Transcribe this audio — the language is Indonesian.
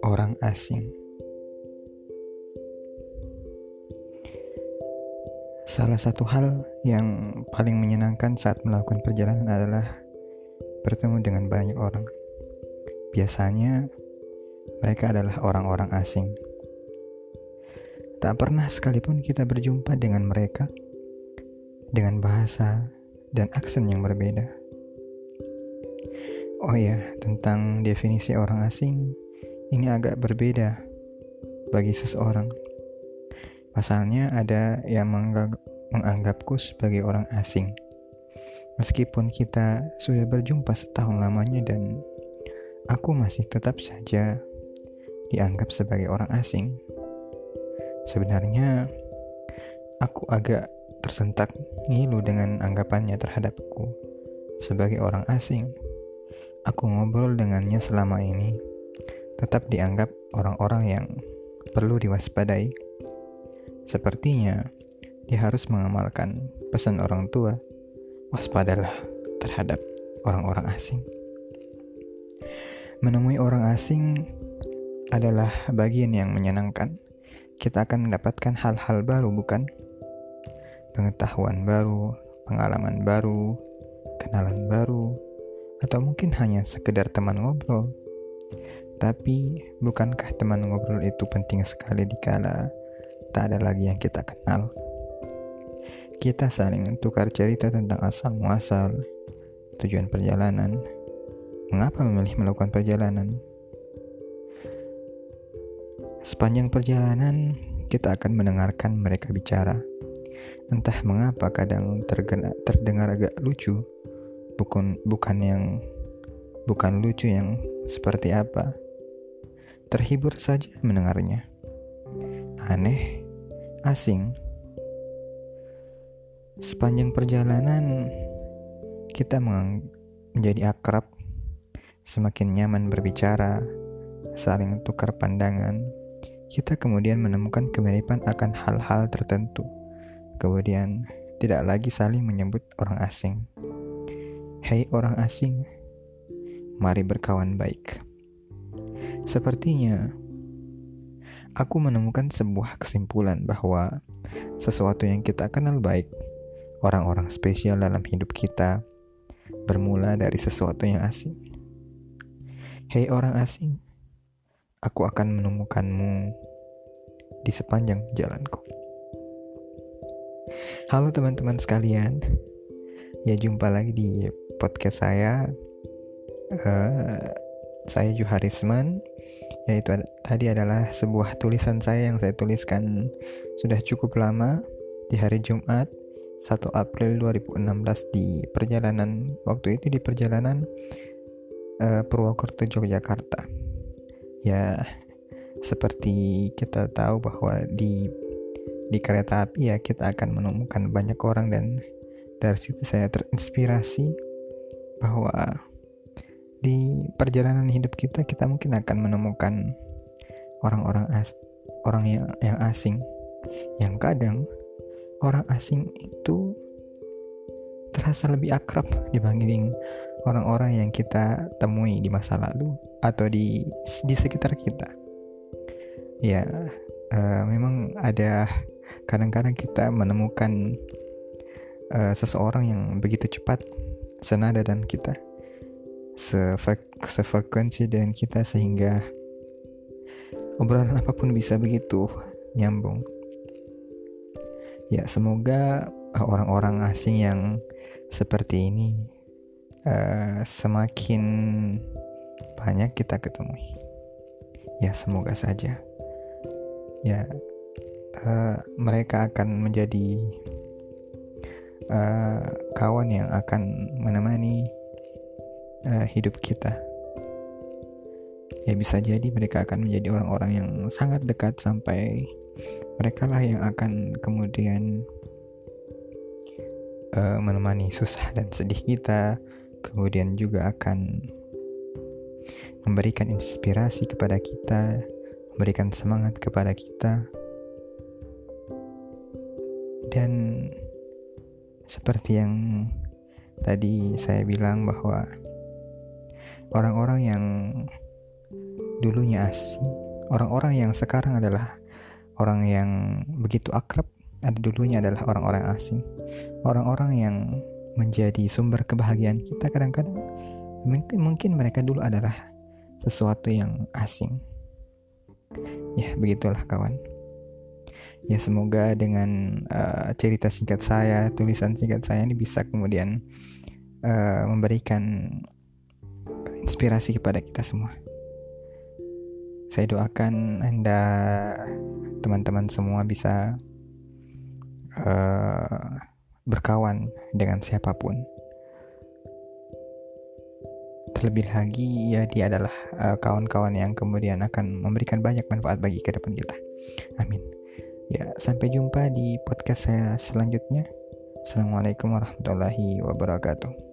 Orang asing Salah satu hal yang paling menyenangkan saat melakukan perjalanan adalah bertemu dengan banyak orang. Biasanya, mereka adalah orang-orang asing. Tak pernah sekalipun kita berjumpa dengan mereka dengan bahasa dan aksen yang berbeda. Oh ya, tentang definisi orang asing, ini agak berbeda bagi seseorang. Pasalnya ada yang menganggap, menganggapku sebagai orang asing. Meskipun kita sudah berjumpa setahun lamanya dan aku masih tetap saja dianggap sebagai orang asing. Sebenarnya aku agak tersentak ngilu dengan anggapannya terhadapku sebagai orang asing. Aku ngobrol dengannya selama ini tetap dianggap orang-orang yang perlu diwaspadai. Sepertinya dia harus mengamalkan pesan orang tua, waspadalah terhadap orang-orang asing. Menemui orang asing adalah bagian yang menyenangkan. Kita akan mendapatkan hal-hal baru, bukan? Pengetahuan baru, pengalaman baru, kenalan baru, atau mungkin hanya sekedar teman ngobrol. Tapi, bukankah teman ngobrol itu penting sekali dikala tak ada lagi yang kita kenal. Kita saling tukar cerita tentang asal muasal, tujuan perjalanan, mengapa memilih melakukan perjalanan. Sepanjang perjalanan, kita akan mendengarkan mereka bicara. Entah mengapa kadang tergena, terdengar agak lucu, bukan bukan yang bukan lucu yang seperti apa. Terhibur saja mendengarnya. Aneh asing. Sepanjang perjalanan, kita menjadi akrab, semakin nyaman berbicara, saling tukar pandangan. Kita kemudian menemukan kemiripan akan hal-hal tertentu. Kemudian, tidak lagi saling menyebut orang asing. Hei orang asing, mari berkawan baik. Sepertinya aku menemukan sebuah kesimpulan bahwa sesuatu yang kita kenal baik, orang-orang spesial dalam hidup kita, bermula dari sesuatu yang asing. Hei orang asing, aku akan menemukanmu di sepanjang jalanku. Halo teman-teman sekalian, ya jumpa lagi di podcast saya. Uh, saya Juharisman. Yaitu tadi adalah sebuah tulisan saya yang saya tuliskan sudah cukup lama di hari Jumat 1 April 2016 di perjalanan waktu itu di perjalanan uh, Purwokerto Yogyakarta. Ya seperti kita tahu bahwa di di kereta api ya kita akan menemukan banyak orang dan dari situ saya terinspirasi bahwa di perjalanan hidup kita kita mungkin akan menemukan orang-orang as orang yang yang asing. Yang kadang orang asing itu terasa lebih akrab dibanding orang-orang yang kita temui di masa lalu atau di di sekitar kita. Ya uh, memang ada kadang-kadang kita menemukan uh, seseorang yang begitu cepat senada dan kita sefrekuensi dengan kita sehingga obrolan apa pun bisa begitu nyambung. Ya, semoga orang-orang asing yang seperti ini uh, semakin banyak kita ketemu. Ya, semoga saja. Ya, uh, mereka akan menjadi uh, kawan yang akan menemani uh, hidup kita. Ya bisa jadi mereka akan menjadi orang-orang yang sangat dekat sampai mereka lah yang akan kemudian uh, menemani susah dan sedih kita, kemudian juga akan memberikan inspirasi kepada kita, memberikan semangat kepada kita. Dan seperti yang tadi saya bilang bahwa orang-orang yang dulunya asing, orang-orang yang sekarang adalah orang yang begitu akrab, ada dulunya adalah orang-orang asing, orang-orang yang menjadi sumber kebahagiaan kita kadang-kadang mungkin mungkin mereka dulu adalah sesuatu yang asing. Ya, begitulah kawan. Ya, semoga dengan uh, cerita singkat saya, tulisan singkat saya ini bisa kemudian uh, memberikan inspirasi kepada kita semua. Saya doakan Anda teman-teman semua bisa uh, berkawan dengan siapa pun terlebih lagi ya dia adalah uh, kawan-kawan yang kemudian akan memberikan banyak manfaat bagi kehidupan kita. Amin. Ya, sampai jumpa di podcast saya selanjutnya. Assalamualaikum warahmatullahi wabarakatuh.